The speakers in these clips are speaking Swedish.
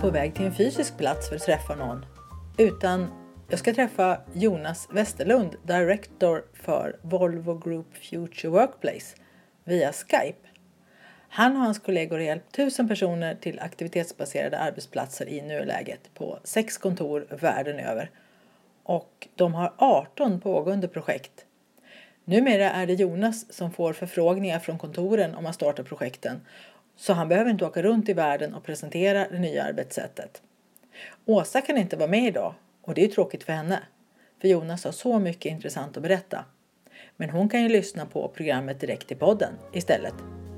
På väg till en fysisk plats för att träffa någon, utan jag ska träffa Jonas Westerlund, Director för Volvo Group Future Workplace, via Skype. Han och hans kollegor har hjälpt tusen personer till aktivitetsbaserade arbetsplatser i nuläget på sex kontor världen över. Och de har 18 pågående projekt. Numera är det Jonas som får förfrågningar från kontoren om att starta projekten så han behöver inte åka runt i världen och presentera det nya arbetssättet. Åsa kan inte vara med idag och det är tråkigt för henne. För Jonas har så mycket intressant att berätta. Men hon kan ju lyssna på programmet direkt i podden istället,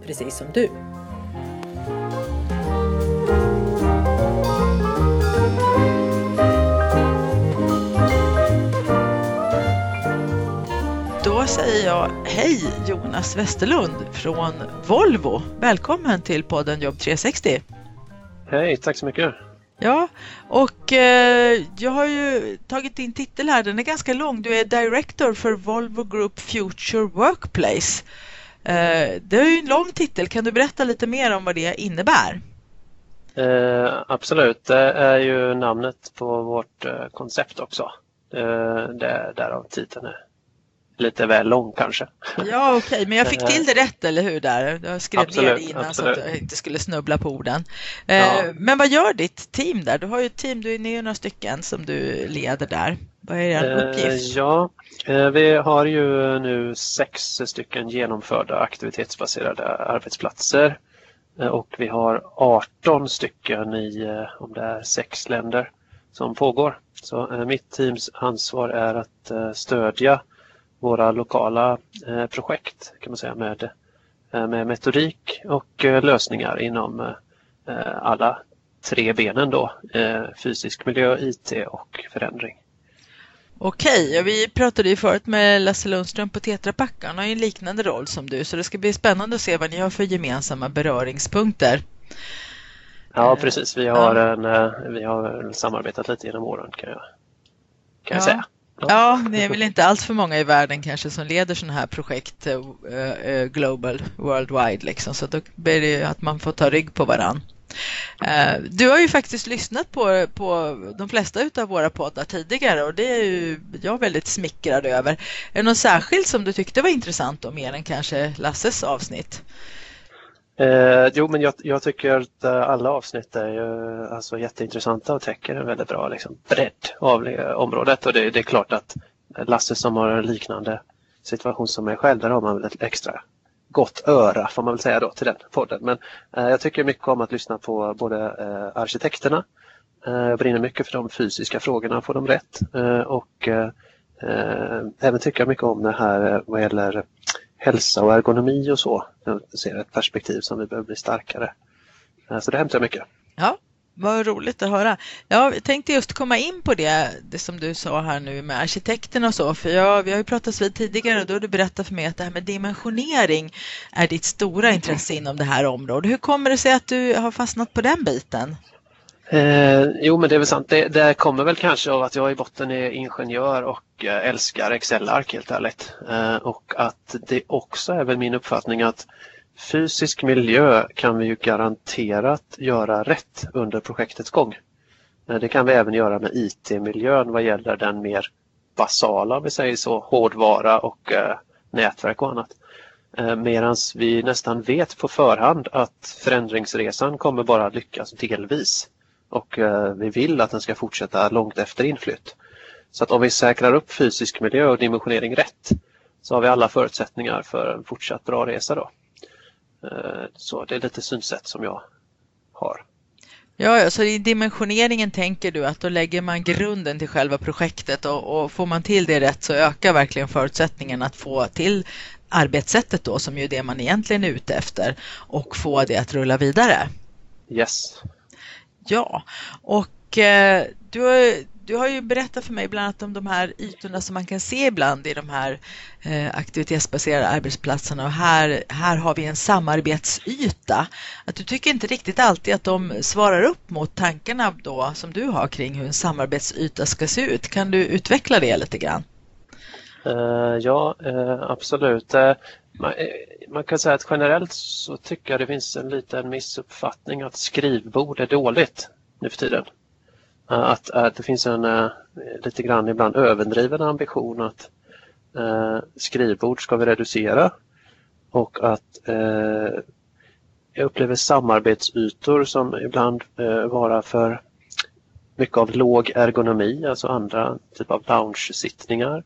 precis som du. Säger jag hej Jonas Westerlund från Volvo. Välkommen till podden Jobb 360. Hej, tack så mycket. Ja, och eh, jag har ju tagit din titel här, den är ganska lång. Du är Director för Volvo Group Future Workplace. Eh, det är ju en lång titel, kan du berätta lite mer om vad det innebär? Eh, absolut, det är ju namnet på vårt eh, koncept också. Eh, det, därav titeln är lite väl lång kanske. Ja okej, okay. men jag fick till det rätt eller hur där? Jag skrev absolut, ner det innan absolut. så att jag inte skulle snubbla på orden. Eh, ja. Men vad gör ditt team där? Du har ju ett team, du är några stycken som du leder där. Vad är er eh, uppgift? Ja, eh, vi har ju nu sex stycken genomförda aktivitetsbaserade arbetsplatser och vi har 18 stycken i, om det är sex länder, som pågår. Så mitt teams ansvar är att stödja våra lokala eh, projekt kan man säga med, eh, med metodik och eh, lösningar inom alla tre benen då, fysisk miljö, IT och förändring. Okej, vi pratade ju förut med Lasse Lundström på Tetra Pak. Han har ju en liknande roll som du så det ska bli spännande att se vad ni har för gemensamma beröringspunkter. Ja, precis. Vi har, en, vi har samarbetat lite genom åren kan jag, kan jag säga. Ja, det är väl inte allt för många i världen kanske som leder sådana här projekt uh, global, worldwide liksom. Så då blir det att man får ta rygg på varann. Uh, du har ju faktiskt lyssnat på, på de flesta av våra poddar tidigare och det är ju jag väldigt smickrad över. Är det något särskilt som du tyckte var intressant och mer än kanske Lasses avsnitt? Eh, jo, men jag, jag, tycker att eh, alla avsnitt är ju alltså jätteintressanta och täcker en väldigt bra liksom, bredd av eh, området. Och det, det, är klart att Lasse som har en liknande situation som mig själv, där har man väl ett extra gott öra får man väl säga då till den podden. Men eh, jag tycker mycket om att lyssna på både eh, arkitekterna, eh, jag brinner mycket för de fysiska frågorna, får de rätt eh, och eh, eh, även tycker jag mycket om det här eh, vad gäller hälsa och ergonomi och så. Jag ser ett perspektiv som vi behöver bli starkare. Eh, så det hämtar jag mycket. Ja, vad roligt att höra. Jag tänkte just komma in på det, det som du sa här nu med arkitekterna och så, för jag, vi har ju pratat vid tidigare och då har du berättat för mig att det här med dimensionering är ditt stora intresse inom det här området. Hur kommer det sig att du har fastnat på den biten? Eh, jo men det är väl sant. Det, det, kommer väl kanske av att jag i botten är ingenjör och eh, älskar Excel-ark helt ärligt. Eh, och att det också är väl min uppfattning att fysisk miljö kan vi ju garanterat göra rätt under projektets gång. Eh, det kan vi även göra med IT-miljön vad gäller den mer basala, om vi säger så, hårdvara och eh, nätverk och annat. Eh, Medan vi nästan vet på förhand att förändringsresan kommer bara lyckas delvis och eh, vi vill att den ska fortsätta långt efter inflytt. Så att om vi säkrar upp fysisk miljö och dimensionering rätt så har vi alla förutsättningar för en fortsatt bra resa då. Eh, så det är lite synsätt som jag har. Ja, så i dimensioneringen tänker du att då lägger man grunden till själva projektet och, och får man till det rätt så ökar verkligen förutsättningen att få till arbetssättet då som ju är det man egentligen är ute efter och få det att rulla vidare. Yes. Ja, och eh, du har du har ju berättat för mig bland annat om de här ytorna som man kan se ibland i de här eh, aktivitetsbaserade arbetsplatserna och här, här har vi en samarbetsyta. Att du tycker inte riktigt alltid att de svarar upp mot tankarna då som du har kring hur en samarbetsyta ska se ut. Kan du utveckla det lite grann? Uh, ja, uh, absolut. Uh, man, eh, man, kan säga att generellt så tycker jag det finns en liten missuppfattning att skrivbord är dåligt nu för tiden. Eh, att, att det finns en lite grann ibland överdriven ambition att eh, skrivbord ska vi reducera och att eh, jag upplever samarbetsytor som ibland vara för mycket av låg ergonomi, alltså andra typer av loungesittningar.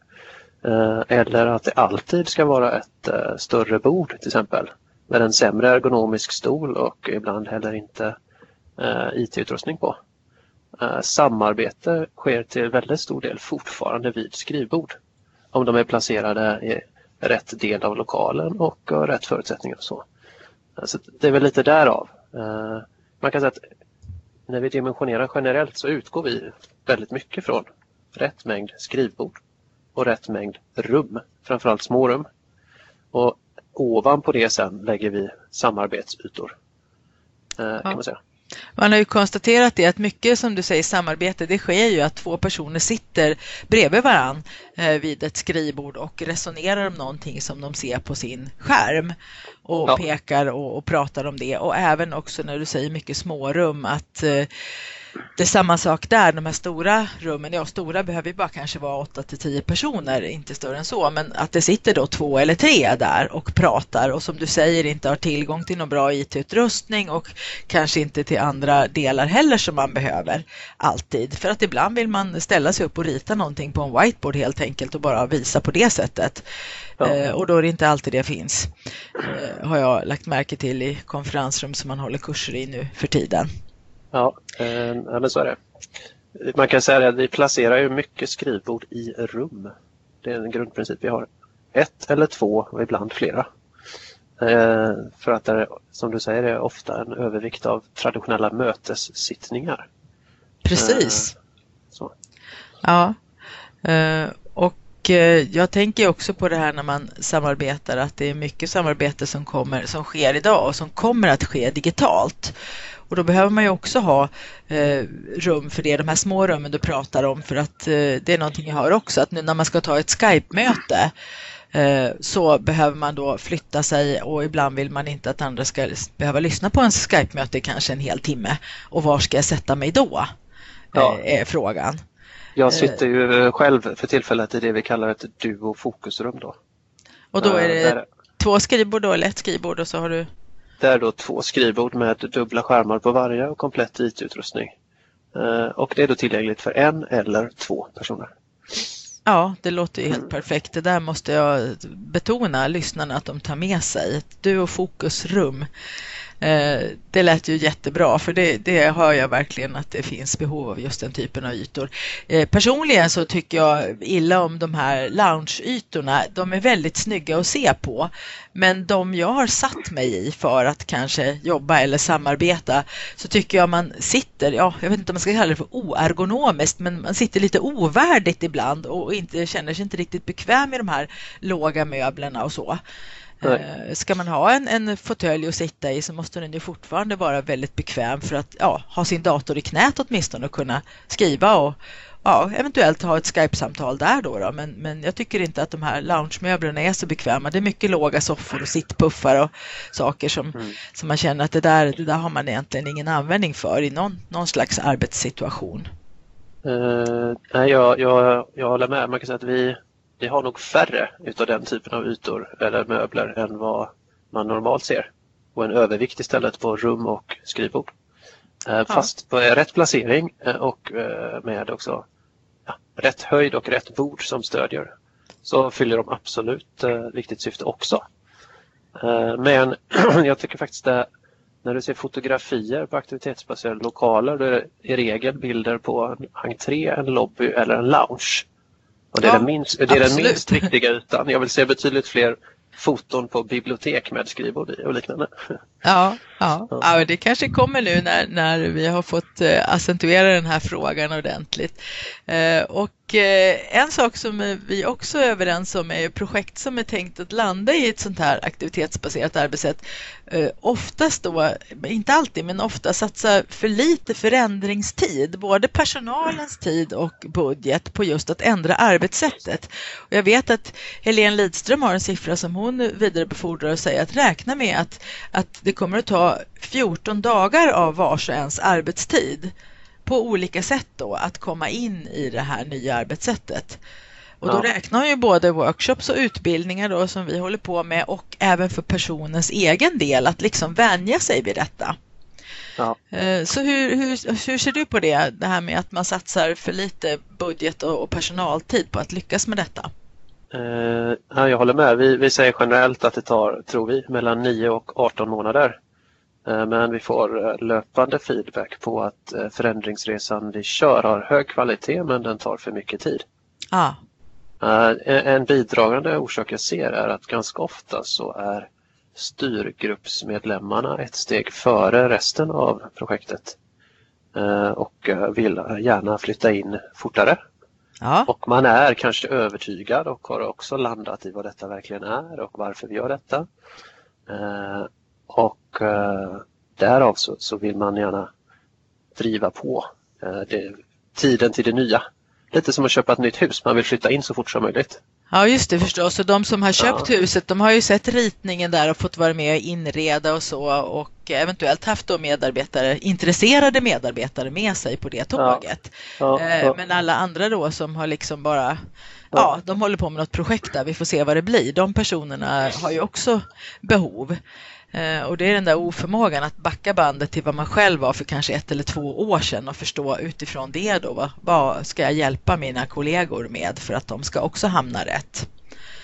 Eh, eller att det alltid ska vara ett eh, större bord till exempel med en sämre ergonomisk stol och ibland heller inte eh, IT-utrustning på. Samarbete sker till väldigt stor del fortfarande vid skrivbord. Om de är placerade i rätt del av lokalen och har rätt förutsättningar. Och så. Så det är väl lite därav. Man kan säga att när vi dimensionerar generellt så utgår vi väldigt mycket från rätt mängd skrivbord och rätt mängd rum, framförallt små rum. Och ovanpå det sen lägger vi samarbetsytor. Kan man säga. Man har ju konstaterat det att mycket som du säger samarbete det sker ju att två personer sitter bredvid varann eh, vid ett skrivbord och resonerar om någonting som de ser på sin skärm och ja. pekar och, och, pratar om det och även också när du säger mycket smårum att eh, det är samma sak där, de här stora rummen, ja stora behöver ju bara kanske vara 8 till 10 personer, inte större än så, men att det sitter då två eller tre där och pratar och som du säger inte har tillgång till någon bra IT-utrustning och kanske inte till andra delar heller som man behöver alltid. För att ibland vill man ställa sig upp och rita någonting på en whiteboard helt enkelt och bara visa på det sättet. Ja. Eh, och då är det inte alltid det finns, eh, har jag lagt märke till i konferensrum som man håller kurser i nu för tiden. Ja, eh, men så är det. Man kan säga att vi placerar ju mycket skrivbord i rum. Det är en grundprincip vi har. Ett eller två och ibland flera. Eh, för att det är, som du säger, det är ofta en övervikt av traditionella mötessittningar. Precis. Eh. Ja. Och eh, jag tänker också på det här när man samarbetar att det är mycket samarbete som, kommer, som sker idag och som kommer att ske digitalt. Och då behöver man ju också ha eh, rum för det, de här små rummen du pratar om för att eh, det är någonting jag hör också att nu när man ska ta ett Skype-möte eh, så behöver man då flytta sig och ibland vill man inte att andra ska behöva lyssna på en Skype-möte kanske en hel timme. Och var ska jag sätta mig då? Ja. Eh, är frågan. Jag sitter ju själv för tillfället i det vi kallar ett duo fokusrum då. Och då är det Där... två skrivbord då eller ett skrivbord och så har du det är då två skrivbord med dubbla skärmar på varje och komplett IT-utrustning. Eh, och det är då tillgängligt för en eller två personer. Ja, det låter ju helt mm. perfekt. Det där måste jag betona lyssnarna att de tar med sig. Ett duo fokusrum Eh, Eh, det lät ju jättebra för det, det hör jag verkligen att det finns behov av just den typen av ytor. Eh, personligen så tycker jag illa om de här loungeytorna. De är väldigt snygga att se på. Men de jag har satt mig i för att kanske jobba eller samarbeta så tycker jag man sitter, ja jag vet inte om man ska kalla det för oergonomiskt, men man sitter lite ovärdigt ibland och inte, känner sig inte riktigt bekväm i de här låga möblerna och så. Nej. Ska man ha en, en fåtölj att sitta i så måste den ju fortfarande vara väldigt bekväm för att ja, ha sin dator i knät åtminstone och kunna skriva och ja, eventuellt ha ett Skype-samtal där då, då. Men, men jag tycker inte att de här loungemöblerna är så bekväma. Det är mycket låga soffor och sittpuffar och saker som, mm. som man känner att det där, det där har man egentligen ingen användning för i någon, någon slags arbetssituation. Uh, nej, jag, jag, jag håller med. Man kan säga att vi, vi har nog färre utav den typen av ytor eller möbler än vad man normalt ser. Och en övervikt istället på rum och skrivbord. Eh, ja. Fast på rätt placering eh, och eh, med också ja, rätt höjd och rätt bord som stödjer så fyller de absolut viktigt syfte också. Men jag tycker faktiskt att när du ser fotografier på aktivitetsbaserade lokaler då är det i regel bilder på en entré, en lobby eller en lounge. Och det är, ja, den, minst, det är den minst viktiga ytan. Jag vill se betydligt fler foton på bibliotek med skrivbord i och liknande. Ja, ja. ja det kanske kommer nu när, när vi har fått eh, accentuera den här frågan ordentligt. Eh, och eh, en sak som vi också är överens om är projekt som är tänkt att landa i ett sånt här aktivitetsbaserat arbetssätt. Oftast då, inte alltid, men ofta satsa för lite förändringstid, både personalens tid och budget på just att ändra arbetssättet. Och jag vet att Helene Lidström har en siffra som hon vidarebefordrar och säger att räkna med att, att det kommer att ta 14 dagar av vars och ens arbetstid på olika sätt då att komma in i det här nya arbetssättet. Och då ja. räknar ju både workshops och utbildningar då som vi håller på med och även för personens egen del att liksom vänja sig vid detta. Ja. Eh, så hur, hur, hur ser du på det, det här med att man satsar för lite budget och personaltid på att lyckas med detta? Uh, ja, jag håller med. Vi, vi säger generellt att det tar, tror vi, mellan 9 och 18 månader. Uh, men vi får uh, löpande feedback på att förändringsresan vi kör har hög kvalitet men den tar för mycket tid. Ah. En bidragande orsak jag ser är att ganska ofta så är styrgruppsmedlemmarna ett steg före resten av projektet och vill gärna flytta in fortare Ja. Och man är kanske övertygad och har också landat i vad detta verkligen är och varför vi gör detta. Eh, och eh, därav så, så, vill man gärna driva på eh, det, tiden till det nya. Lite som att köpa ett nytt hus, man vill flytta in så fort som möjligt. Ja just det förstås och de som har köpt ja. huset de har ju sett ritningen där och fått vara med och inreda och så och eventuellt haft då medarbetare, intresserade medarbetare med sig på det tåget. Ja. Ja, eh, Men alla andra då som har liksom bara Ja, de håller på med något projekt där, vi får se vad det blir. De personerna har ju också behov. Eh, och det är den där oförmågan att backa bandet till vad man själv var för kanske ett eller två år sedan och förstå utifrån det då vad, vad ska jag hjälpa mina kollegor med för att de ska också hamna rätt.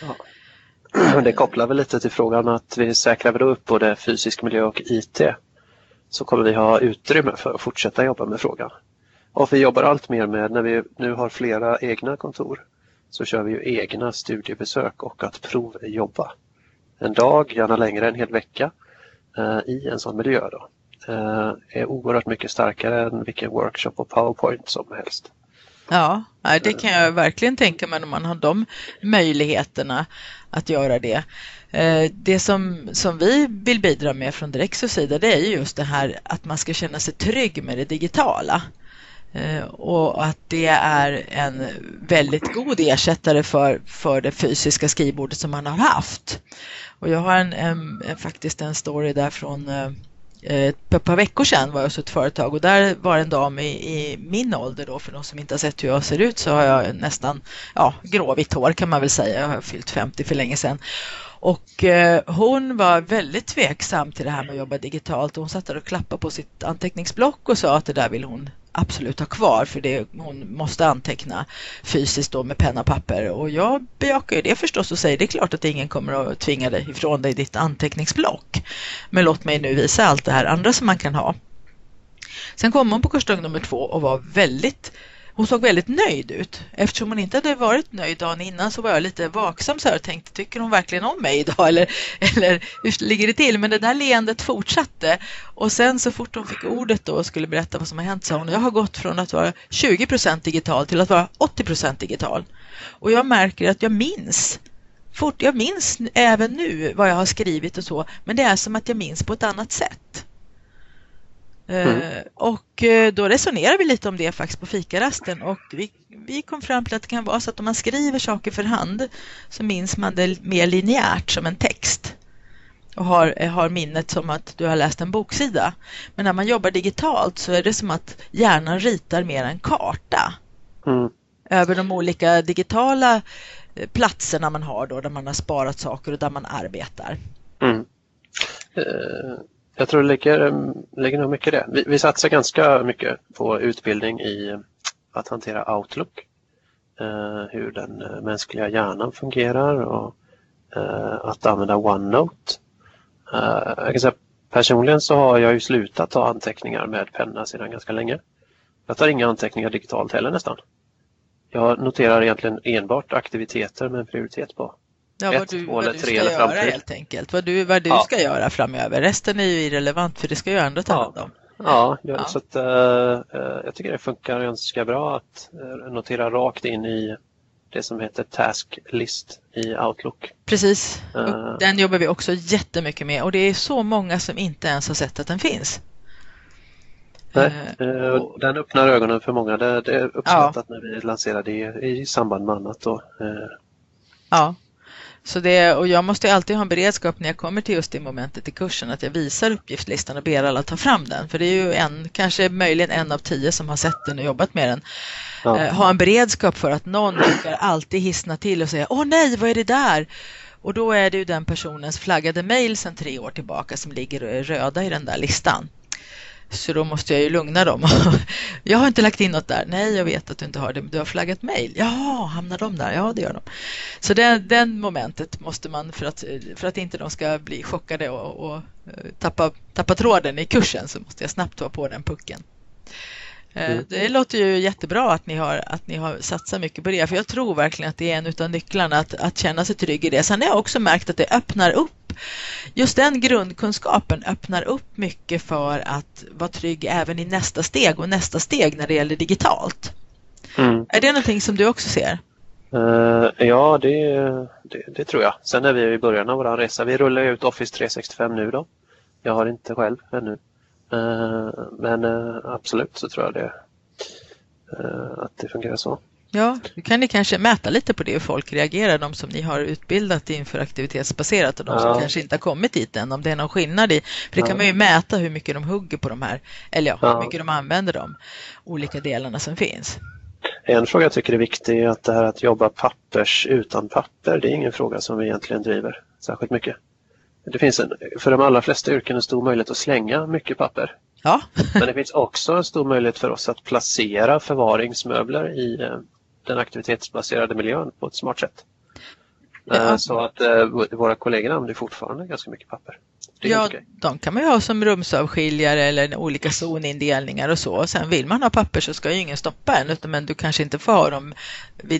Ja. Det kopplar väl lite till frågan att vi säkrar väl upp både fysisk miljö och IT så kommer vi ha utrymme för att fortsätta jobba med frågan. Och vi jobbar allt mer med, när vi nu har flera egna kontor, så kör vi ju egna studiebesök och att provjobba en dag, gärna längre, en hel vecka eh, i en sån miljö då, eh, är oerhört mycket starkare än vilken workshop och powerpoint som helst. Ja, det kan jag verkligen tänka mig när man har de möjligheterna att göra det. Eh, det som, som vi vill bidra med från Direxos sida det är just det här att man ska känna sig trygg med det digitala. Och att det är en väldigt god ersättare för, för det fysiska skrivbordet som man har haft. Och jag har en, en, en eh, faktiskt en story där från eh, eh ett par veckor sedan var jag hos ett företag och där var en dam i, i, min ålder då, för de som inte har sett hur jag ser ut så har jag nästan ja, gråvitt hår kan man väl säga. Jag har fyllt 50 för länge sedan. Och eh, hon var väldigt tveksam till det här med att jobba digitalt. och Hon satt där och klappade på sitt anteckningsblock och sa att det där vill hon absolut ha kvar för det, hon måste anteckna fysiskt då med penna och papper. Och jag bejakar ju det förstås och säger det är klart att ingen kommer att tvinga dig ifrån dig ditt anteckningsblock. Men låt mig nu visa allt det här andra som man kan ha. Sen kom hon på kursdag nummer två och var väldigt hon såg väldigt nöjd ut. Eftersom hon inte hade varit nöjd dagen innan så var jag lite vaksam så här och tänkte, tycker hon verkligen om mig idag eller, eller hur ligger det till? Men det där leendet fortsatte och sen så fort hon fick ordet då och skulle berätta vad som har hänt sa hon, jag har gått från att vara 20% digital till att vara 80% digital. Och jag märker att jag minns fort, jag minns även nu vad jag har skrivit och så, men det är som att jag minns på ett annat sätt. Mm. Eh, och eh, då resonerade vi lite om det faktiskt på fikarasten och vi, vi kom fram till att det kan vara så att om man skriver saker för hand så minns man det mer linjärt som en text och har, eh, har minnet som att du har läst en boksida. Men när man jobbar digitalt så är det som att hjärnan ritar mer en karta mm. över de olika digitala platserna man har då där man har sparat saker och där man arbetar. Mm. Jag tror det ligger, eh, ligger nog mycket i det. Vi, vi satsar ganska mycket på utbildning i eh, att hantera Outlook. Eh, hur den eh, mänskliga hjärnan fungerar och eh, att använda OneNote. Eh, jag kan säga, personligen så har jag ju slutat ta anteckningar med penna sedan ganska länge. Jag tar inga anteckningar digitalt heller nästan. Jag noterar egentligen enbart aktiviteter med prioritet på. Ja, vad du, vad du ska göra helt enkelt. Vad du, vad du ja. ska göra framöver. Resten är ju irrelevant för det ska ju andra ta hand om. Ja, ja, så att, uh, jag tycker det funkar ganska bra att uh, notera rakt in i det som heter Task List i Outlook. Precis, uh, den jobbar vi också jättemycket med och det är så många som inte ens har sett att den finns. Nej, uh, den öppnar ögonen för många. Det, det är uppskattat ja. när vi lanserade det i, i samband med annat. Då. Ja, så det, och jag måste alltid ha en beredskap när jag kommer till just det momentet i kursen att jag visar uppgiftslistan och ber alla ta fram den. För det är ju en, kanske möjligen en av tio som har sett den och jobbat med den. Ja. Eh, ha en beredskap för att någon brukar alltid hissna till och säga Åh nej, vad är det där? Och då är det ju den personens flaggade mejl sedan tre år tillbaka som ligger röda i den där listan. Så då måste jag ju lugna dem. jag har inte lagt in något där. Nej, jag vet att du inte har det, men du har flaggat mejl. Ja, hamnar de där? Ja, det gör de. Så det den momentet måste man, för att, för att inte de ska bli chockade och, och eh, tappa, tappa tråden i kursen, så måste jag snabbt vara på den pucken. Eh, mm. Det låter ju jättebra att ni, har, att ni har satsat mycket på det, för jag tror verkligen att det är en av nycklarna att, att känna sig trygg i det. Sen har jag också märkt att det öppnar upp, just den grundkunskapen öppnar upp mycket för att vara trygg även i nästa steg och nästa steg när det gäller digitalt. Mm. Är det någonting som du också ser? Uh, ja, det, det, det, tror jag. Sen är vi i början av vår resa. Vi rullar ut Office 365 nu då. Jag har inte själv ännu. Eh, men eh, absolut så tror jag det, eh, att det fungerar så. Ja, då kan ni kanske mäta lite på det hur folk reagerar, de som ni har utbildat inför aktivitetsbaserat och de ja. som kanske inte har kommit dit än, om det är någon skillnad i. För det kan ja. man ju mäta hur mycket de hugger på de här, eller ja, ja. hur mycket de använder de olika delarna som finns. En fråga jag tycker är viktig är att det här att jobba pappers utan papper, det är ingen fråga som vi egentligen driver särskilt mycket. Det finns en, för de allra flesta yrken en stor möjlighet att slänga mycket papper. Ja. Men det finns också en stor möjlighet för oss att placera förvaringsmöbler i eh, den aktivitetsbaserade miljön på ett smart sätt. Ja. Eh, så att eh, våra kollegor använder fortfarande ganska mycket papper. Ja, de kan man ju ha som rumsavskiljare eller olika zonindelningar och så. Sen vill man ha papper så ska ju ingen stoppa en, men du kanske inte får ha dem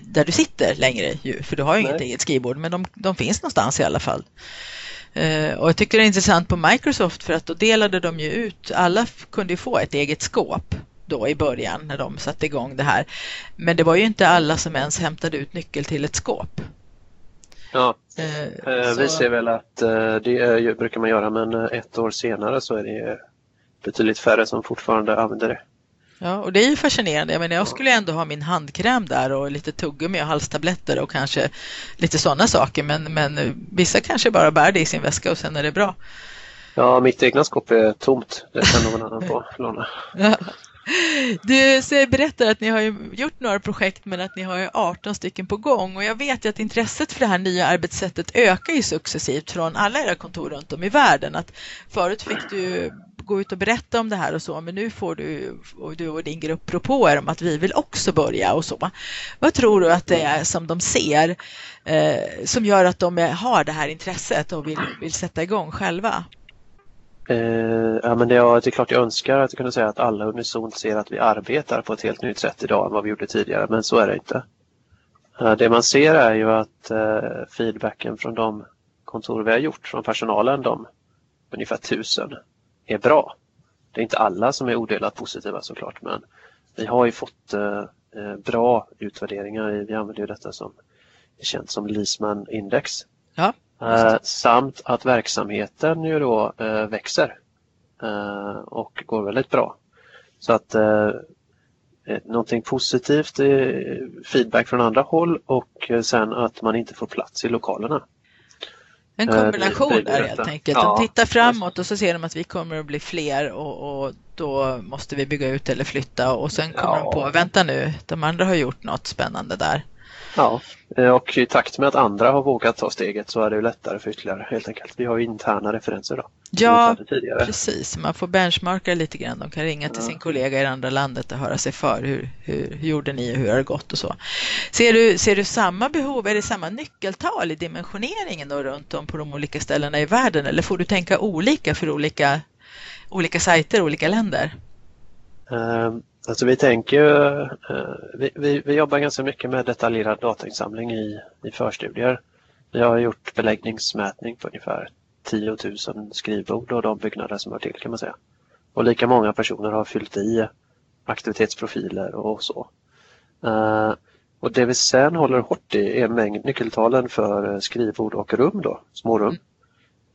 där du sitter längre, för du har ju inget eget skrivbord, men de, de finns någonstans i alla fall. Eh, och jag tycker det är intressant på Microsoft för att då delade de ju ut, alla kunde ju få ett eget skåp då i början när de satte igång det här. Men det var ju inte alla som ens hämtade ut nyckel till ett skåp. Ja, eh, eh vi ser väl att eh, det brukar man göra men ett år senare så är det betydligt färre som fortfarande använder det. Ja, och det är ju fascinerande. Jag menar, jag skulle ändå ha min handkräm där och lite tuggummi och halstabletter och kanske lite sådana saker. Men, men vissa kanske bara bär det i sin väska och sen är det bra. Ja, mitt egna skåp är tomt. Det kan någon annan få låna. Ja. Du berättar att ni har gjort några projekt men att ni har 18 stycken på gång och jag vet ju att intresset för det här nya arbetssättet ökar ju successivt från alla era kontor runt om i världen. Att förut fick du gå ut och berätta om det här och så, men nu får du och, du och din grupp propåer om att vi vill också börja och så. Vad tror du att det är som de ser eh, som gör att de har det här intresset och vill, vill sätta igång själva? Eh, ja, men det, är, det är klart jag önskar att jag kunde säga att alla unisont ser att vi arbetar på ett helt nytt sätt idag än vad vi gjorde tidigare, men så är det inte. Eh, det man ser är ju att eh, feedbacken från de kontor vi har gjort, från personalen, de ungefär tusen, är bra. Det är inte alla som är odelat positiva såklart men vi har ju fått eh, eh bra utvärderingar. Vi använder ju detta som är känt som Leasman Index. Ja, eh, samt att verksamheten ju då växer och går väldigt bra. Så att någonting positivt feedback från andra håll och sen att man inte får plats i lokalerna. En eh, kombination det, det, där helt enkelt. De tittar framåt och så ser de att vi kommer att bli fler och, och då måste vi bygga ut eller flytta och sen kommer ja. de på, vänta nu, de andra har gjort något spännande där. Ja, eh, och i takt med att andra har vågat ta steget så är det lättare för ytterligare helt enkelt. Vi har ju interna referenser då. Ja, precis. Man får benchmarka lite grann. De kan ringa till ja. sin kollega i det andra landet och höra sig för. Hur, hur, hur gjorde ni och hur har det gått och så. Ser du, ser du samma behov, är det samma nyckeltal i dimensioneringen då runt om på de olika ställena i världen eller får du tänka olika för olika, olika sajter, olika länder? Um, alltså vi tänker uh, vi, vi, vi, jobbar ganska mycket med detaljerad datainsamling i, i förstudier. Vi har gjort beläggningsmätning på ungefär 10 000 skrivbord och de byggnader som hör till kan man säga. Och lika många personer har fyllt i aktivitetsprofiler och så. Uh, och det vi sen håller hårt i är mängd nyckeltalen för skrivbord och rum då, smårum. Mm.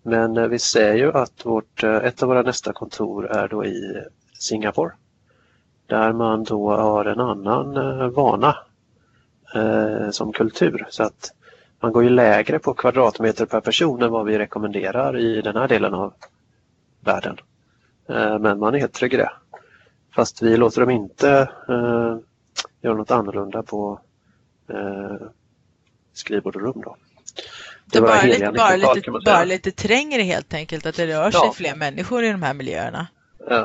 Men uh, vi ser ju att vårt, uh, ett av våra nästa kontor är då i Singapore. Där man då har en annan vana som kultur. Så att man går ju lägre på kvadratmeter per person än vad vi rekommenderar i den här delen av världen. Eh, men man är helt trygg i det. Fast vi låter dem inte eh, göra något annorlunda på eh, skrivbord och rum. Då. Det är bara, lite, bara, lite, bara lite trängre helt enkelt, att det rör sig ja. fler människor i de här miljöerna.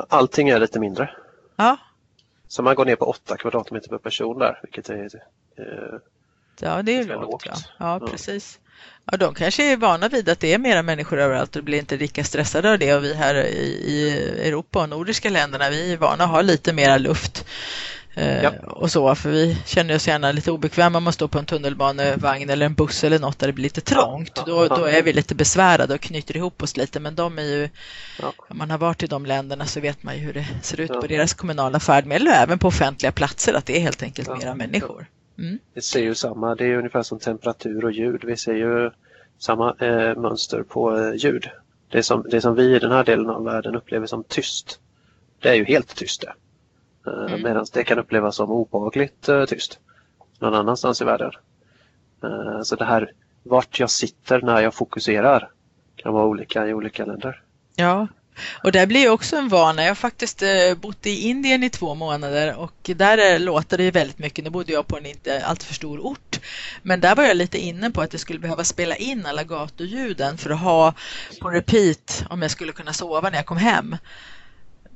Allting är lite mindre. Ja. Så man går ner på 8 kvadratmeter per person där, vilket är eh, Ja, det är lågt. lågt. Ja. ja, precis. Ja, de kanske är vana vid att det är mera människor överallt och blir inte lika stressade av det och vi här i, Europa och nordiska länderna vi är vana att ha lite mera luft. Eh, ja. och så, för vi känner oss gärna lite obekväma om man står på en tunnelbanevagn eller en buss eller något där det blir lite trångt. Ja, då, då är vi lite besvärade och knyter ihop oss lite, men de är ju, om man har varit i de länderna så vet man ju hur det ser ut på deras kommunala färdmedel och även på offentliga platser, att det är helt enkelt mera människor. Mm. Vi ser ju samma, det är ungefär som temperatur och ljud. Vi ser ju samma eh, mönster på eh, ljud. Det som, det som vi i den här delen av världen upplever som tyst, det är ju helt tyst det. Eh, mm. Medan det kan upplevas som obehagligt eh, tyst någon annanstans i världen. Eh, så det här vart jag sitter när jag fokuserar kan vara olika i olika länder. Ja, och det blir också en vana. Jag har faktiskt bott i Indien i två månader och där låter det väldigt mycket. Nu bodde jag på en inte alltför stor ort. Men där var jag lite inne på att jag skulle behöva spela in alla gatuljuden för att ha på repeat om jag skulle kunna sova när jag kom hem.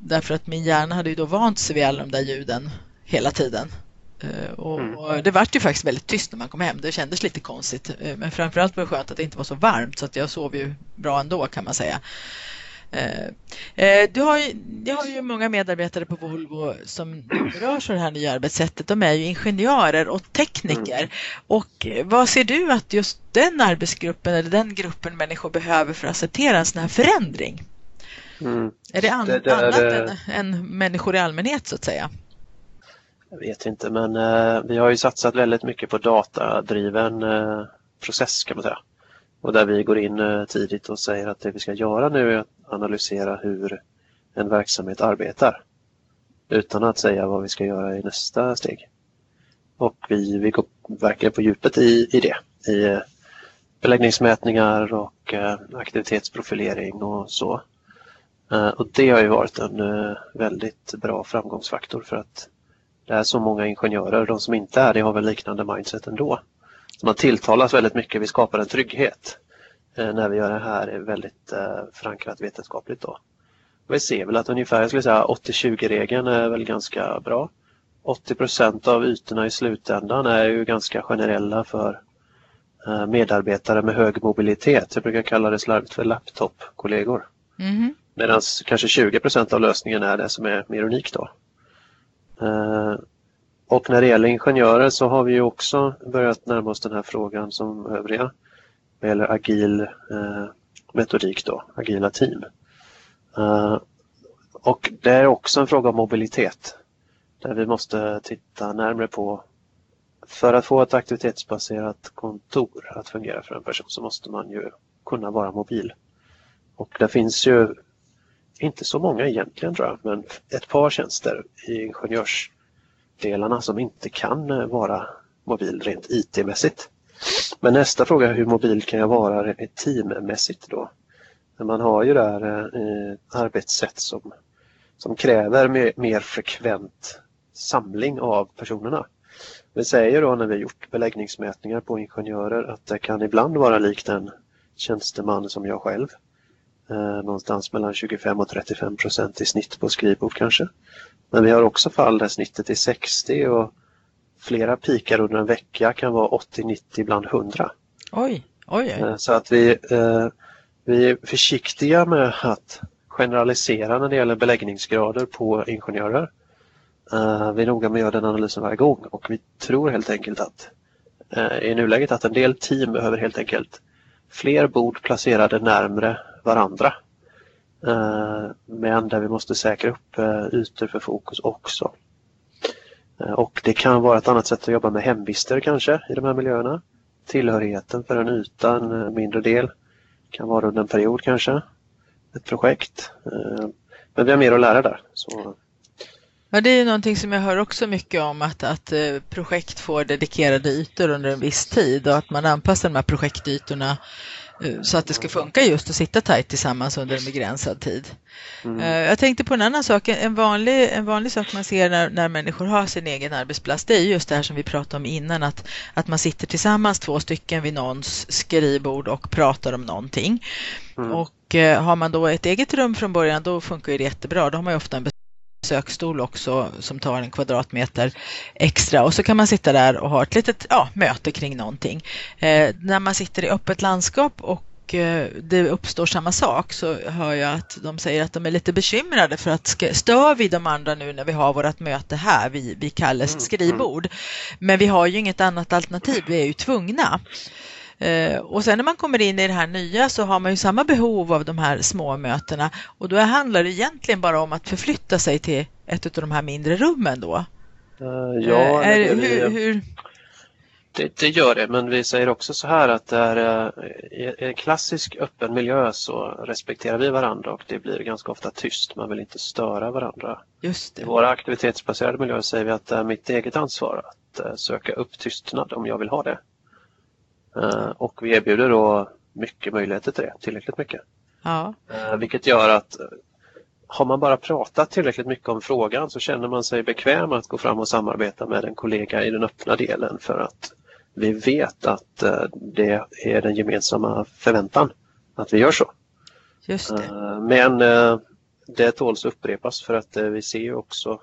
Därför att min hjärna hade ju då vant sig vid alla de där ljuden hela tiden. Eh, och, mm. och, det vart ju faktiskt väldigt tyst när man kom hem. Det kändes lite konstigt. Eh, men framförallt var det skönt att det inte var så varmt så att jag sov ju bra ändå kan man säga. Eh, du har, ju, du har ju många medarbetare på Volvo som berörs av det här nya arbetssättet. De är ju ingenjörer och tekniker. Mm. Och vad ser du att just den arbetsgruppen eller den gruppen människor behöver för att acceptera en sån här förändring? Mm. Är det, an, det, det annat är, än, än människor i allmänhet så att säga? Jag vet inte men eh, vi har ju satsat väldigt mycket på datadriven eh, process kan man säga. Och där vi går in eh, tidigt och säger att det vi ska göra nu är att analysera hur en verksamhet arbetar. Utan att säga vad vi ska göra i nästa steg. Och vi, vi går verkligen på djupet i, i det. I eh, beläggningsmätningar och eh, aktivitetsprofilering och så. Eh, och det har ju varit en eh, väldigt bra framgångsfaktor för att det är så många ingenjörer, de som inte är det har väl liknande mindset ändå. Så man tilltalas väldigt mycket, vi skapar en trygghet eh, när vi gör det här är väldigt förankrat vetenskapligt. Då. Vi ser väl att ungefär 80-20-regeln är väl ganska bra. 80% av ytorna i slutändan är ju ganska generella för medarbetare med hög mobilitet. Jag brukar kalla det slarvigt för laptopkollegor. Mm. Medan kanske 20% av lösningen är det som är mer unikt. Då. Eh, och när det gäller ingenjörer så har vi också börjat närma oss den här frågan som övriga. Vad gäller agil eh, metodik då, agila team. Eh, och det är också en fråga om mobilitet. Där vi måste titta närmre på för att få ett aktivitetsbaserat kontor att fungera för en person så måste man ju kunna vara mobil. Och det finns ju inte så många egentligen tror jag, men ett par tjänster i ingenjörsdelarna som inte kan eh, vara mobil rent IT-mässigt. Men nästa fråga är hur mobil kan jag vara teammässigt då? Man har ju där eh, arbetssätt som, som kräver mer, mer frekvent samling av personerna. Vi säger då när vi gjort beläggningsmätningar på ingenjörer att det kan ibland vara likt en tjänsteman som jag själv. Eh, någonstans mellan 25 och 35 procent i snitt på skrivbord kanske. Men vi har också fall där snittet är 60 och flera pikar under en vecka kan vara 80, 90, ibland 100. Oj, oj, oj. Eh, så att vi, eh, vi är försiktiga med att generalisera när det gäller beläggningsgrader på ingenjörer. Vi är noga med att göra den analysen varje gång och vi tror helt enkelt att i nuläget att en del team behöver helt enkelt fler bord placerade närmre varandra. Eh, men där vi måste säkra upp eh, ytor för fokus också. Eh, och det kan vara ett annat sätt att jobba med hemvister kanske i de här miljöerna. Tillhörigheten för en yta, en mindre del, kan vara under en period kanske. Ett projekt. Men vi har mer att lära där. Så Ja, det är någonting som jag hör också mycket om att, att projekt får dedikerade ytor under en viss tid och att man anpassar de här projektytorna så att det ska funka just att sitta tajt tillsammans under en begränsad tid. Mm. Eh, jag tänkte på en annan sak. En vanlig, en vanlig sak man ser när, när människor har sin egen arbetsplats det är just det här som vi pratade om innan att, att man sitter tillsammans två stycken vid någons skrivbord och pratar om någonting. Mm. Och eh, har man då ett eget rum från början då funkar det jättebra. Då har man ju ofta en sökstol också som tar en kvadratmeter extra och så kan man sitta där och ha ett litet ja, möte kring någonting. Eh, när man sitter i öppet landskap och eh, det uppstår samma sak så hör jag att de säger att de är lite bekymrade för att stör vi de andra nu när vi har vårt möte här vid, vid Kalles mm, skrivbord. Men vi har ju inget annat alternativ, vi är ju tvungna. Eh, och sen när man kommer in i det här nya så har man ju samma behov av de här små mötena och då handlar det egentligen bara om att förflytta sig till ett av de här mindre rummen då. Uh, ja, är, det, hur, hur... Det, det, gör det, men vi säger också så här att det är, i en klassisk öppen miljö så respekterar vi varandra och det blir ganska ofta tyst. Man vill inte störa varandra. Just det. I våra aktivitetsbaserade miljöer säger vi att det är mitt eget ansvar att söka upp tystnad om jag vill ha det. Eh, och vi erbjuder då mycket möjligheter till det, tillräckligt mycket. Ja. Eh, vilket gör att eh, har man bara pratat tillräckligt mycket om frågan så känner man sig bekväm att gå fram och samarbeta med en kollega i den öppna delen för att vi vet att det är den gemensamma förväntan att vi gör så. Just det. Men det tåls upprepas för att vi ser också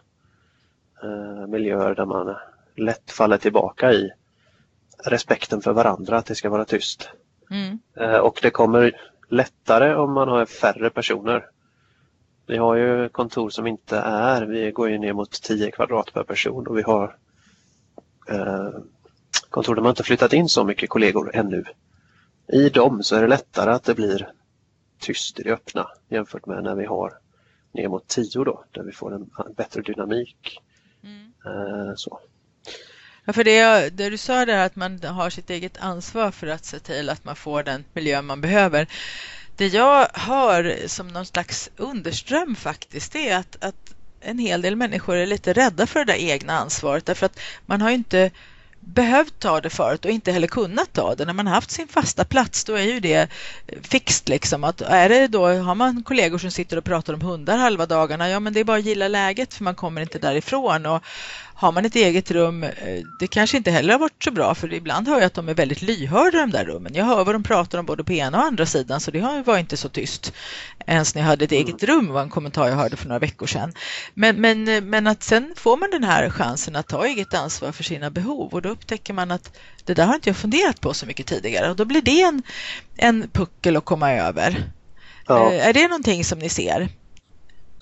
miljöer där man lätt faller tillbaka i respekten för varandra, att det ska vara tyst. Mm. Eh, och det kommer lättare om man har färre personer. Vi har ju kontor som inte är, vi går ju ner mot 10 kvadrat per person och vi har eh, kontor där man inte flyttat in så mycket kollegor ännu. I dem så är det lättare att det blir tyst i det öppna jämfört med när vi har ner mot 10 då, där vi får en bättre dynamik. Mm. Eh, så. Ja, för det, det du sa där att man har sitt eget ansvar för att se till att man får den miljö man behöver. Det jag hör som någon slags underström faktiskt är att, att en hel del människor är lite rädda för det där egna ansvaret därför att man har ju inte behövt ta det förut och inte heller kunnat ta det. När man har haft sin fasta plats då är ju det fixt. Liksom. Att är det då, har man kollegor som sitter och pratar om hundar halva dagarna, ja men det är bara att gilla läget för man kommer inte därifrån. Och har man ett eget rum, eh, det kanske inte heller har varit så bra för ibland hör jag att de är väldigt lyhörda de där rummen. Jag hör vad de pratar om både på ena och andra sidan så det var inte så tyst ens när jag hade ett eget rum var en kommentar jag hörde för några veckor sedan. Men, men, eh, men att sen får man den här chansen att ta eget ansvar för sina behov och då upptäcker man att det där har inte jag funderat på så mycket tidigare och då blir det en, en puckel att komma över. Ja. Eh, är det någonting som ni ser?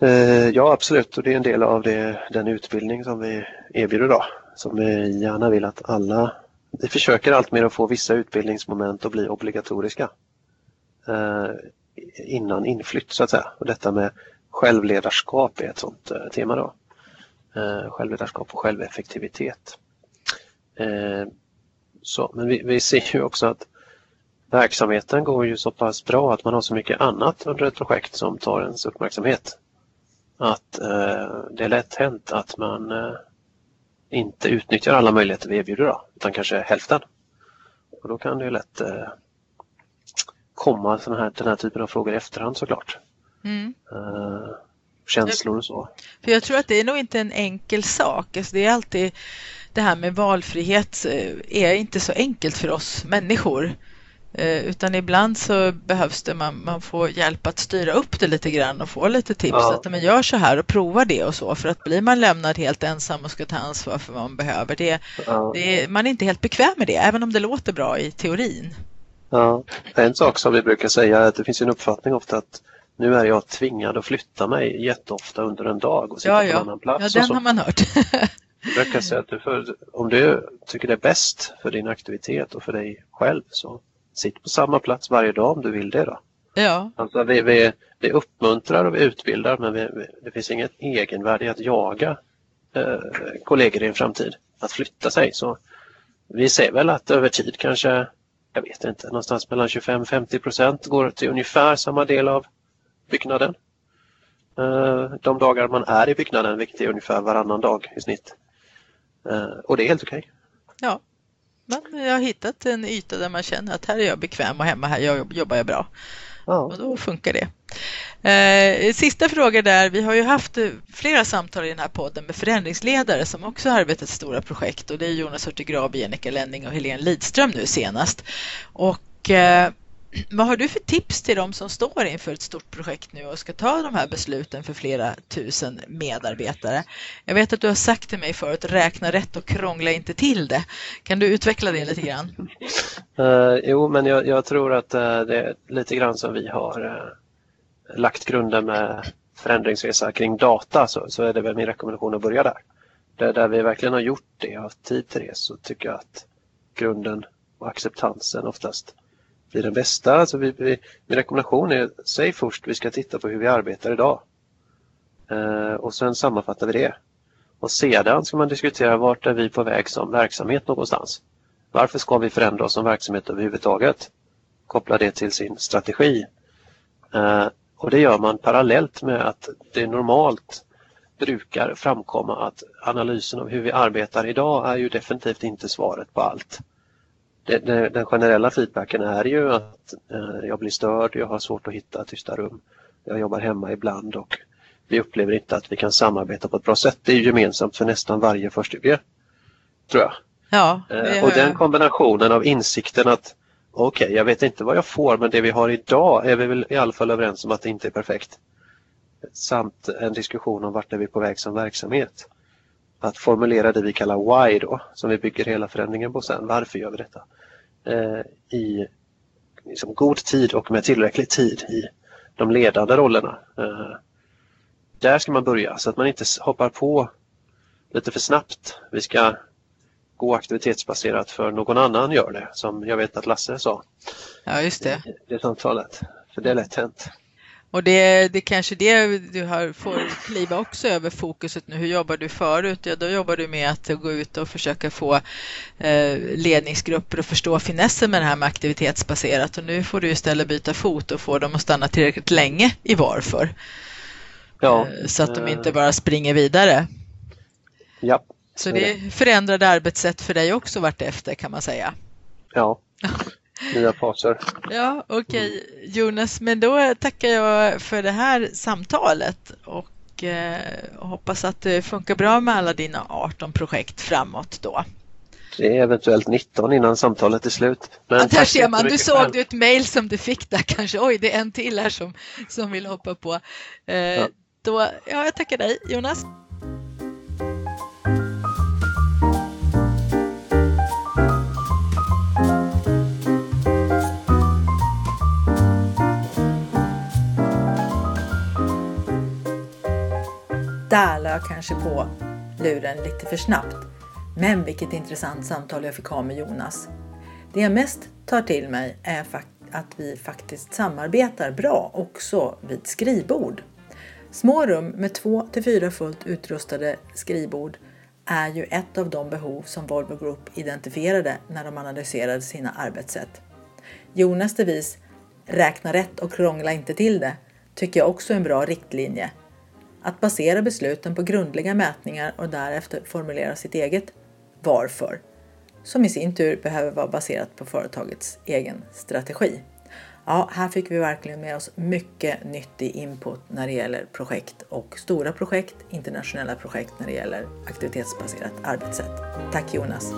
Eh, ja absolut och det är en del av det, den utbildning som vi erbjuder idag. Som vi gärna vill att alla, vi försöker alltmer att få vissa utbildningsmoment att bli obligatoriska. Eh, innan inflytt så att säga. Och detta med självledarskap är ett sådant eh, tema då. Eh, självledarskap och själveffektivitet. Eh, så, men vi, vi ser ju också att verksamheten går ju så pass bra att man har så mycket annat under ett projekt som tar ens uppmärksamhet att eh, det är lätt hänt att man eh, inte utnyttjar alla möjligheter vi erbjuder då, utan kanske hälften. Och då kan det lätt eh, komma såna här, den här typen av frågor i efterhand såklart. Mm. Eh, känslor och så. För Jag tror att det är nog inte en enkel sak. Alltså det är alltid det här med valfrihet är inte så enkelt för oss människor. Eh, utan ibland så behövs det man, man får hjälp att styra upp det lite grann och få lite tips. Ja. Att man gör så här och prova det och så. För att blir man lämnad helt ensam och ska ta ansvar för vad man behöver. Det, ja. det, man är inte helt bekväm med det, även om det låter bra i teorin. Ja, en sak som vi brukar säga är att det finns en uppfattning ofta att nu är jag tvingad att flytta mig jätteofta under en dag och sitta ja, ja. på en annan plats. Ja, den har man hört. jag brukar säga att du för, om du tycker det är bäst för din aktivitet och för dig själv så sitt på samma plats varje dag om du vill det då. Ja. Alltså vi, vi, vi uppmuntrar och vi utbildar men vi, vi, det finns inget egenvärde i att jaga eh, kollegor i en framtid att flytta sig. Så vi ser väl att över tid kanske, jag vet inte, någonstans mellan 25-50 procent går till ungefär samma del av byggnaden. Eh, de dagar man är i byggnaden, vilket är ungefär varannan dag i snitt. Eh, och det är helt okej. Okay. Ja, men jag har hittat en yta där man känner att här är jag bekväm och hemma här jobbar jag bra. Ja. Och då funkar det. Eh, sista fråga där. Vi har ju haft eh, flera samtal i den här podden med förändringsledare som också har arbetat stora projekt och det är Jonas Hurtig Jenica Lenning och Helene Lidström nu senast. Och eh, vad har du för tips till dem som står inför ett stort projekt nu och ska ta de här besluten för flera tusen medarbetare? Jag vet att du har sagt till mig förut, räkna rätt och krångla inte till det. Kan du utveckla det lite grann? Uh, jo, men jag, jag tror att uh, det är lite grann som vi har uh, lagt grunden med förändringsresa kring data så, så är det väl min rekommendation att börja där. Där, där vi verkligen har gjort det och haft tid till det så tycker jag att grunden och acceptansen oftast blir den bästa. Alltså vi, vi, min rekommendation är, säg först vi ska titta på hur vi arbetar idag. Eh, och sen sammanfattar vi det. Och sedan ska man diskutera vart är vi på väg som verksamhet någonstans. Varför ska vi förändra oss som verksamhet överhuvudtaget? Koppla det till sin strategi. Eh, och det gör man parallellt med att det normalt brukar framkomma att analysen av hur vi arbetar idag är ju definitivt inte svaret på allt det, den generella feedbacken är ju att eh, jag blir störd, jag har svårt att hitta tysta rum. Jag jobbar hemma ibland och vi upplever inte att vi kan samarbeta på ett bra sätt. Det är gemensamt för nästan varje förstudie, tror jag. Ja, eh, och den kombinationen av insikten att okej, okay, jag vet inte vad jag får men det vi har idag är vi väl i alla fall överens om att det inte är perfekt. Samt en diskussion om vart är vi på väg som verksamhet att formulera det vi kallar why då, som vi bygger hela förändringen på sen. Varför gör vi detta? Eh, I liksom god tid och med tillräcklig tid i de ledande rollerna. Eh, där ska man börja så att man inte hoppar på lite för snabbt. Vi ska gå aktivitetsbaserat för någon annan gör det, som jag vet att Lasse sa. Ja, just det. Det samtalet. För det är lätt hänt. Och det, det kanske det du har, får kliva också över fokuset nu. Hur jobbar du förut? Ja, då jobbar du med att gå ut och försöka få eh, ledningsgrupper att förstå finessen med det här med aktivitetsbaserat. Och nu får du istället byta fot och få dem att stanna tillräckligt länge i varför. Ja, eh, så att de inte eh. bara springer vidare. Ja. Så det förändrade arbetssätt för dig också vart efter kan man säga. Ja. nya faser. Ja, okej okay. Jonas, men då tackar jag för det här samtalet och eh, hoppas att det funkar bra med alla dina 18 projekt framåt då. Det är eventuellt 19 innan samtalet är slut. Men ja, där ser man, du såg du ett mejl som du fick där kanske. Oj, det är en till här som, som vill hoppa på. Eh, ja. Då, ja, jag tackar dig Jonas. Jag kanske på luren lite för snabbt. Men vilket intressant samtal jag fick ha med Jonas. Det jag mest tar till mig är att vi faktiskt samarbetar bra också vid skrivbord. Små rum med två till fyra fullt utrustade skrivbord är ju ett av de behov som Volvo Group identifierade när de analyserade sina arbetssätt. Jonas devis ”räkna rätt och krångla inte till det” tycker jag också är en bra riktlinje att basera besluten på grundliga mätningar och därefter formulera sitt eget varför, som i sin tur behöver vara baserat på företagets egen strategi. Ja, här fick vi verkligen med oss mycket nyttig input när det gäller projekt och stora projekt, internationella projekt när det gäller aktivitetsbaserat arbetssätt. Tack Jonas!